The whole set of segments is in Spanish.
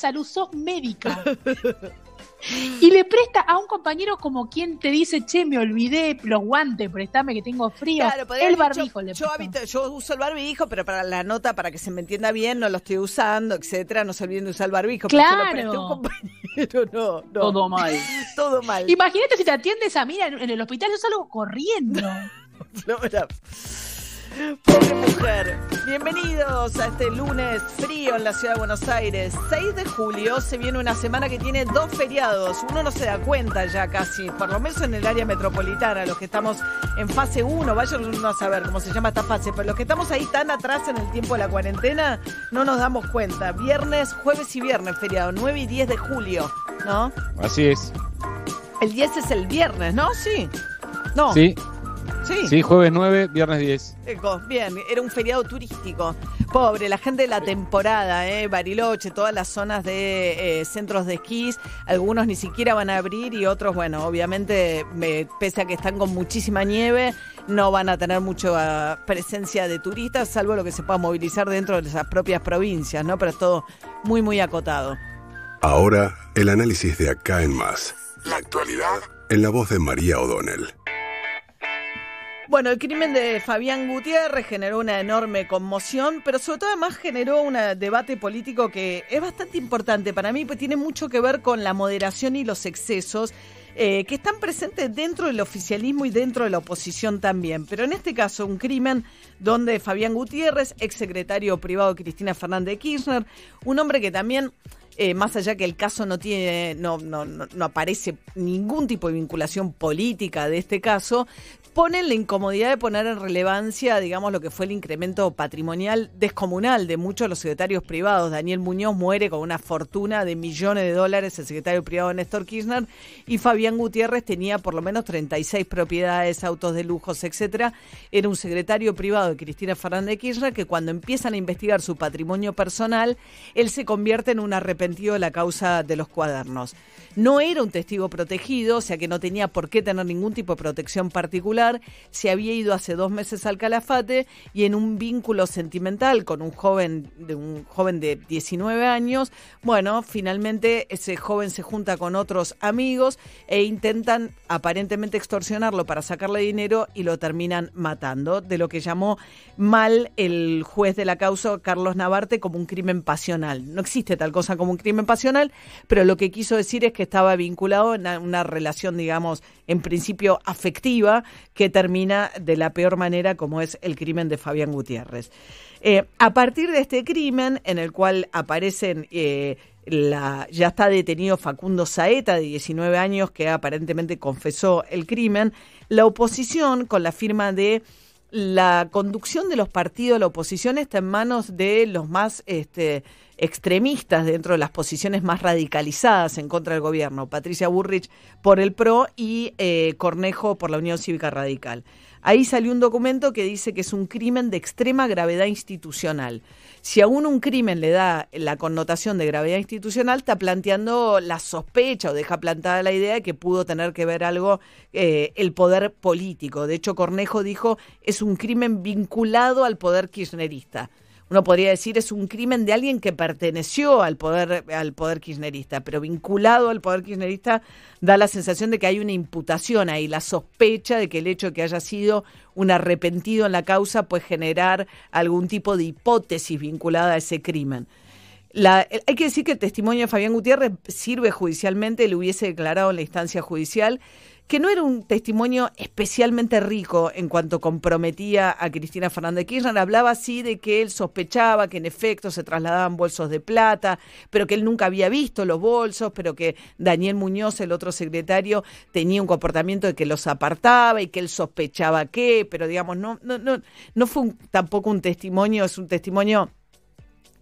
salud, sos médica. Y le presta a un compañero como quien te dice, che, me olvidé los guantes, prestame que tengo frío. el barbijo le yo, yo uso el barbijo, pero para la nota, para que se me entienda bien, no lo estoy usando, etcétera. No se olviden de usar el barbijo. Claro. Pero no, no. Todo mal. Todo mal. Imagínate si te atiendes a mí en el hospital, yo salgo corriendo. Pobre mujer. Bienvenidos a este lunes frío en la ciudad de Buenos Aires. 6 de julio se viene una semana que tiene dos feriados. Uno no se da cuenta ya casi, por lo menos en el área metropolitana, los que estamos en fase 1, vayan uno a saber cómo se llama esta fase, pero los que estamos ahí tan atrás en el tiempo de la cuarentena, no nos damos cuenta. Viernes, jueves y viernes feriado, 9 y 10 de julio, ¿no? Así es. El 10 es el viernes, ¿no? Sí. No. Sí. Sí. jueves 9, viernes 10. Bien, era un feriado turístico. Pobre, la gente de la temporada, ¿eh? Bariloche, todas las zonas de eh, centros de esquís, algunos ni siquiera van a abrir y otros, bueno, obviamente, pese a que están con muchísima nieve, no van a tener mucha presencia de turistas, salvo lo que se pueda movilizar dentro de esas propias provincias, ¿no? Pero es todo muy, muy acotado. Ahora, el análisis de acá en más. La actualidad en la voz de María O'Donnell. Bueno, el crimen de Fabián Gutiérrez generó una enorme conmoción, pero sobre todo además generó un debate político que es bastante importante para mí, pues tiene mucho que ver con la moderación y los excesos. Eh, que están presentes dentro del oficialismo y dentro de la oposición también. Pero en este caso, un crimen donde Fabián Gutiérrez, exsecretario privado de Cristina Fernández de Kirchner, un hombre que también eh, más allá que el caso no tiene, no, no, no, aparece ningún tipo de vinculación política de este caso, ponen la incomodidad de poner en relevancia, digamos, lo que fue el incremento patrimonial descomunal de muchos de los secretarios privados. Daniel Muñoz muere con una fortuna de millones de dólares, el secretario privado Néstor Kirchner, y Fabián Gutiérrez tenía por lo menos 36 propiedades, autos de lujos, etcétera. Era un secretario privado de Cristina Fernández de Kirchner que cuando empiezan a investigar su patrimonio personal, él se convierte en un arrepentido de la causa de los cuadernos. No era un testigo protegido, o sea que no tenía por qué tener ningún tipo de protección particular. Se había ido hace dos meses al Calafate y en un vínculo sentimental con un joven de un joven de 19 años, bueno, finalmente ese joven se junta con otros amigos e intentan aparentemente extorsionarlo para sacarle dinero y lo terminan matando, de lo que llamó mal el juez de la causa, Carlos Navarte, como un crimen pasional. No existe tal cosa como un crimen pasional, pero lo que quiso decir es que estaba vinculado en una relación, digamos, en principio afectiva, que termina de la peor manera como es el crimen de Fabián Gutiérrez. Eh, a partir de este crimen, en el cual aparecen... Eh, la, ya está detenido Facundo Saeta, de 19 años, que aparentemente confesó el crimen. La oposición, con la firma de la conducción de los partidos la oposición, está en manos de los más este, extremistas dentro de las posiciones más radicalizadas en contra del gobierno, Patricia Burrich por el PRO y eh, Cornejo por la Unión Cívica Radical. Ahí salió un documento que dice que es un crimen de extrema gravedad institucional. Si aún un crimen le da la connotación de gravedad institucional, está planteando la sospecha o deja plantada la idea de que pudo tener que ver algo eh, el poder político. De hecho, Cornejo dijo es un crimen vinculado al poder kirchnerista uno podría decir es un crimen de alguien que perteneció al poder, al poder kirchnerista, pero vinculado al poder kirchnerista da la sensación de que hay una imputación ahí, la sospecha de que el hecho de que haya sido un arrepentido en la causa puede generar algún tipo de hipótesis vinculada a ese crimen. hay que decir que el testimonio de Fabián Gutiérrez sirve judicialmente, le hubiese declarado en la instancia judicial, que no era un testimonio especialmente rico en cuanto comprometía a Cristina Fernández Kirchner. Hablaba así de que él sospechaba que en efecto se trasladaban bolsos de plata, pero que él nunca había visto los bolsos, pero que Daniel Muñoz, el otro secretario, tenía un comportamiento de que los apartaba y que él sospechaba que, pero digamos, no, no, no, no fue tampoco un testimonio, es un testimonio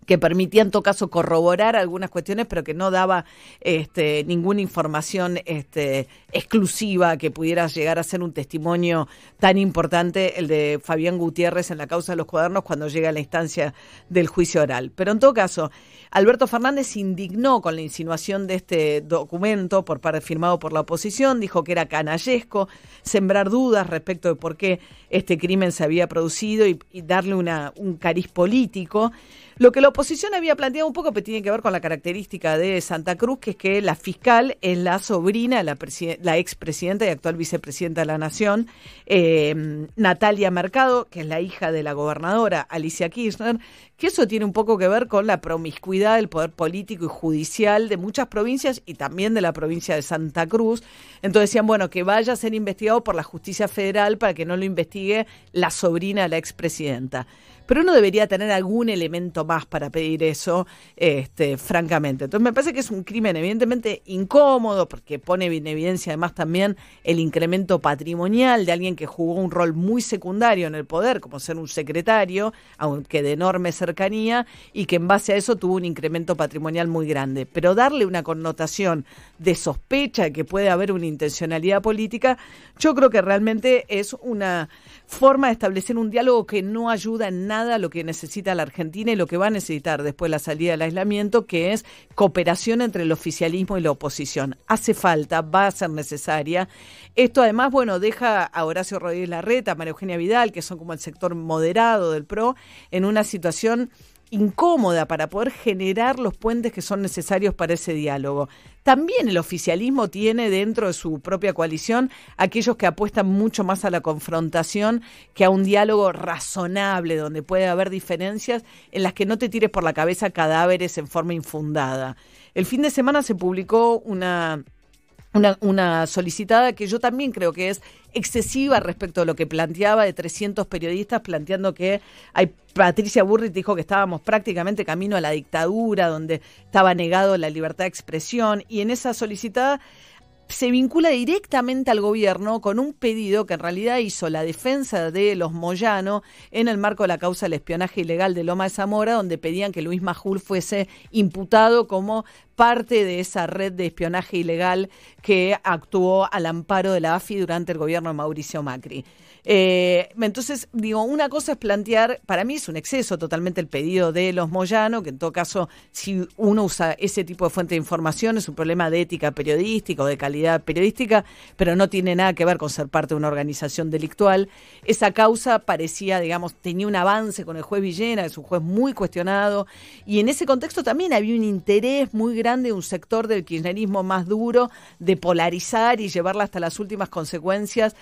que permitía en todo caso corroborar algunas cuestiones, pero que no daba este, ninguna información este, exclusiva que pudiera llegar a ser un testimonio tan importante, el de Fabián Gutiérrez en la causa de los cuadernos cuando llega a la instancia del juicio oral. Pero en todo caso, Alberto Fernández indignó con la insinuación de este documento por parte firmado por la oposición, dijo que era canallesco, sembrar dudas respecto de por qué este crimen se había producido y, darle una, un cariz político. Lo que la oposición había planteado un poco, pero tiene que ver con la característica de Santa Cruz, que es que la fiscal es la sobrina la, la expresidenta y actual vicepresidenta de la Nación, eh, Natalia Mercado, que es la hija de la gobernadora Alicia Kirchner, que eso tiene un poco que ver con la promiscuidad del poder político y judicial de muchas provincias y también de la provincia de Santa Cruz. Entonces decían, bueno, que vaya a ser investigado por la justicia federal para que no lo investigue la sobrina de la expresidenta pero uno debería tener algún elemento más para pedir eso, este, francamente. Entonces me parece que es un crimen evidentemente incómodo, porque pone en evidencia además también el incremento patrimonial de alguien que jugó un rol muy secundario en el poder, como ser un secretario, aunque de enorme cercanía, y que en base a eso tuvo un incremento patrimonial muy grande. Pero darle una connotación de sospecha de que puede haber una intencionalidad política, yo creo que realmente es una forma de establecer un diálogo que no ayuda en nada a lo que necesita la Argentina y lo que va a necesitar después de la salida del aislamiento, que es cooperación entre el oficialismo y la oposición. Hace falta, va a ser necesaria. Esto además, bueno, deja a Horacio Rodríguez Larreta, a María Eugenia Vidal, que son como el sector moderado del PRO, en una situación incómoda para poder generar los puentes que son necesarios para ese diálogo. También el oficialismo tiene dentro de su propia coalición aquellos que apuestan mucho más a la confrontación que a un diálogo razonable, donde puede haber diferencias en las que no te tires por la cabeza cadáveres en forma infundada. El fin de semana se publicó una una, una, solicitada que yo también creo que es excesiva respecto a lo que planteaba de 300 periodistas planteando que hay Patricia Burrit dijo que estábamos prácticamente camino a la dictadura, donde estaba negado la libertad de expresión y en esa solicitada se vincula directamente al gobierno con un pedido que en realidad hizo la defensa de los Moyano en el marco de la causa del espionaje ilegal de Loma de Zamora, donde pedían que Luis Majul fuese imputado como parte de esa red de espionaje ilegal que actuó al amparo de la AFI durante el gobierno de Mauricio Macri. Eh, entonces, digo, una cosa es plantear, para mí es un exceso totalmente el pedido de los Moyano, que en todo caso, si uno usa ese tipo de fuente de información, es un problema de ética periodística o de calidad periodística, pero no tiene nada que ver con ser parte de una organización delictual. Esa causa parecía, digamos, tenía un avance con el juez Villena, es un juez muy cuestionado, y en ese contexto también había un interés muy grande de un sector del kirchnerismo más duro de polarizar y llevarla hasta las últimas consecuencias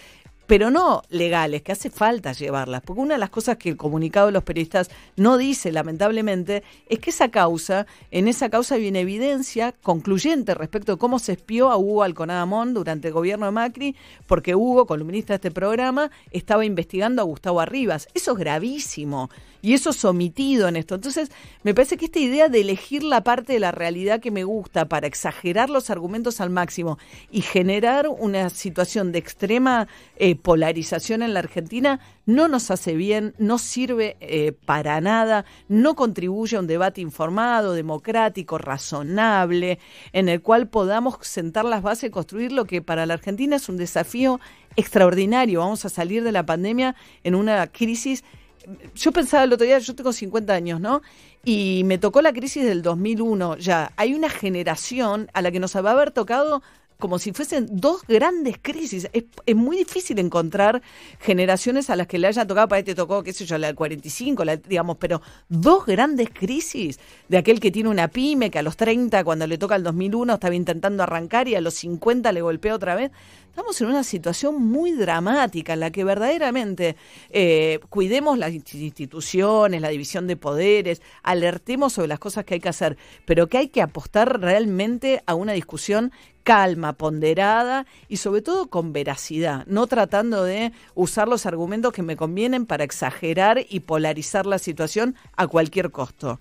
pero no legales, que hace falta llevarlas, porque una de las cosas que el comunicado de los periodistas no dice, lamentablemente, es que esa causa, en esa causa viene evidencia concluyente respecto de cómo se espió a Hugo Alconadamón durante el gobierno de Macri, porque Hugo, columnista de este programa, estaba investigando a Gustavo Arribas. Eso es gravísimo y eso es omitido en esto. Entonces, me parece que esta idea de elegir la parte de la realidad que me gusta para exagerar los argumentos al máximo y generar una situación de extrema eh, polarización en la Argentina no nos hace bien, no sirve eh, para nada, no contribuye a un debate informado, democrático, razonable, en el cual podamos sentar las bases y construir lo que para la Argentina es un desafío extraordinario. Vamos a salir de la pandemia en una crisis yo pensaba el otro día, yo tengo 50 años, ¿no? Y me tocó la crisis del 2001 ya. Hay una generación a la que nos va a haber tocado como si fuesen dos grandes crisis. Es, muy difícil encontrar generaciones a las que le haya tocado, para ahí te tocó, qué sé yo, la del 45, la, digamos, pero dos grandes crisis de aquel que tiene una pyme, que a los 30, cuando le toca el 2001, estaba intentando arrancar y a los 50 le golpea otra vez. Estamos en una situación muy dramática en la que verdaderamente eh, cuidemos las instituciones, la división de poderes, alertemos sobre las cosas que hay que hacer, pero que hay que apostar realmente a una discusión calma, ponderada y sobre todo con veracidad, no tratando de usar los argumentos que me convienen para exagerar y polarizar la situación a cualquier costo.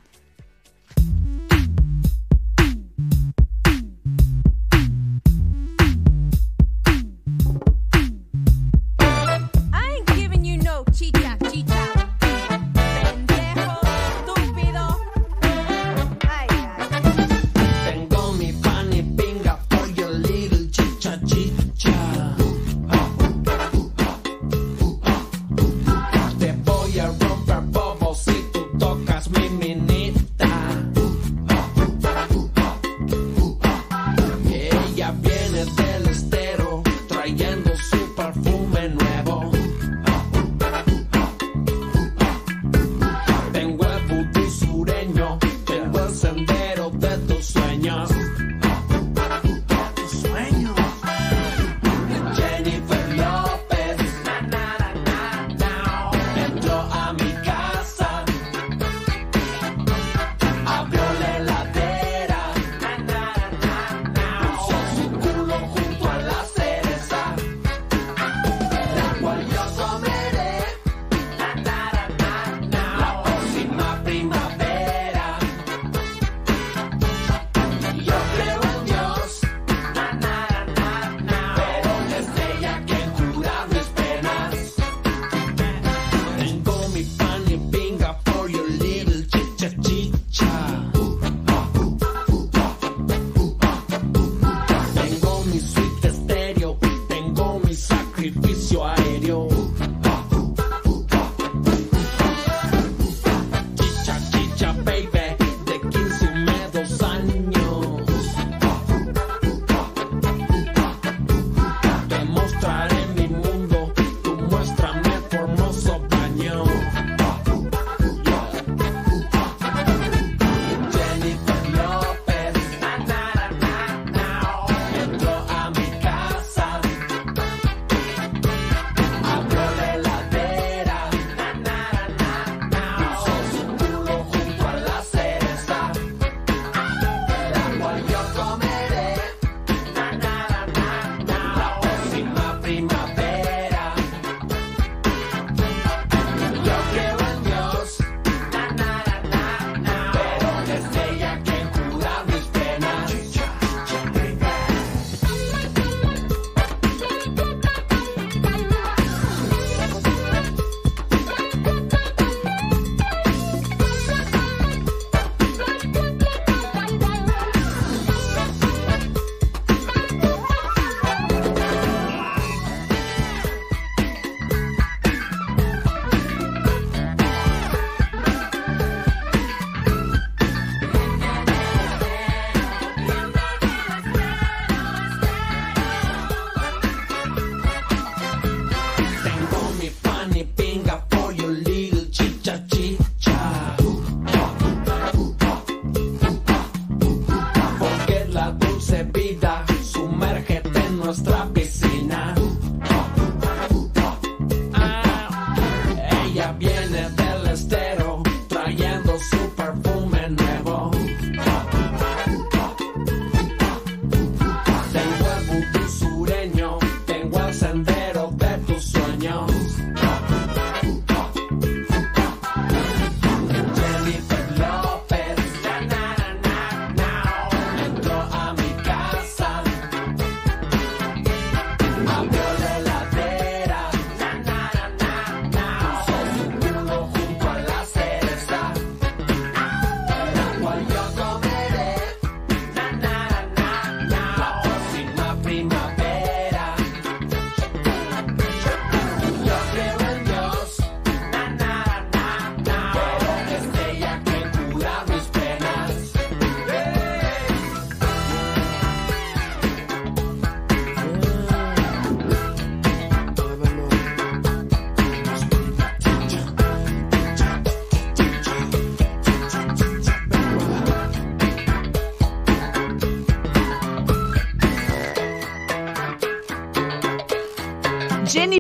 nuestra PC.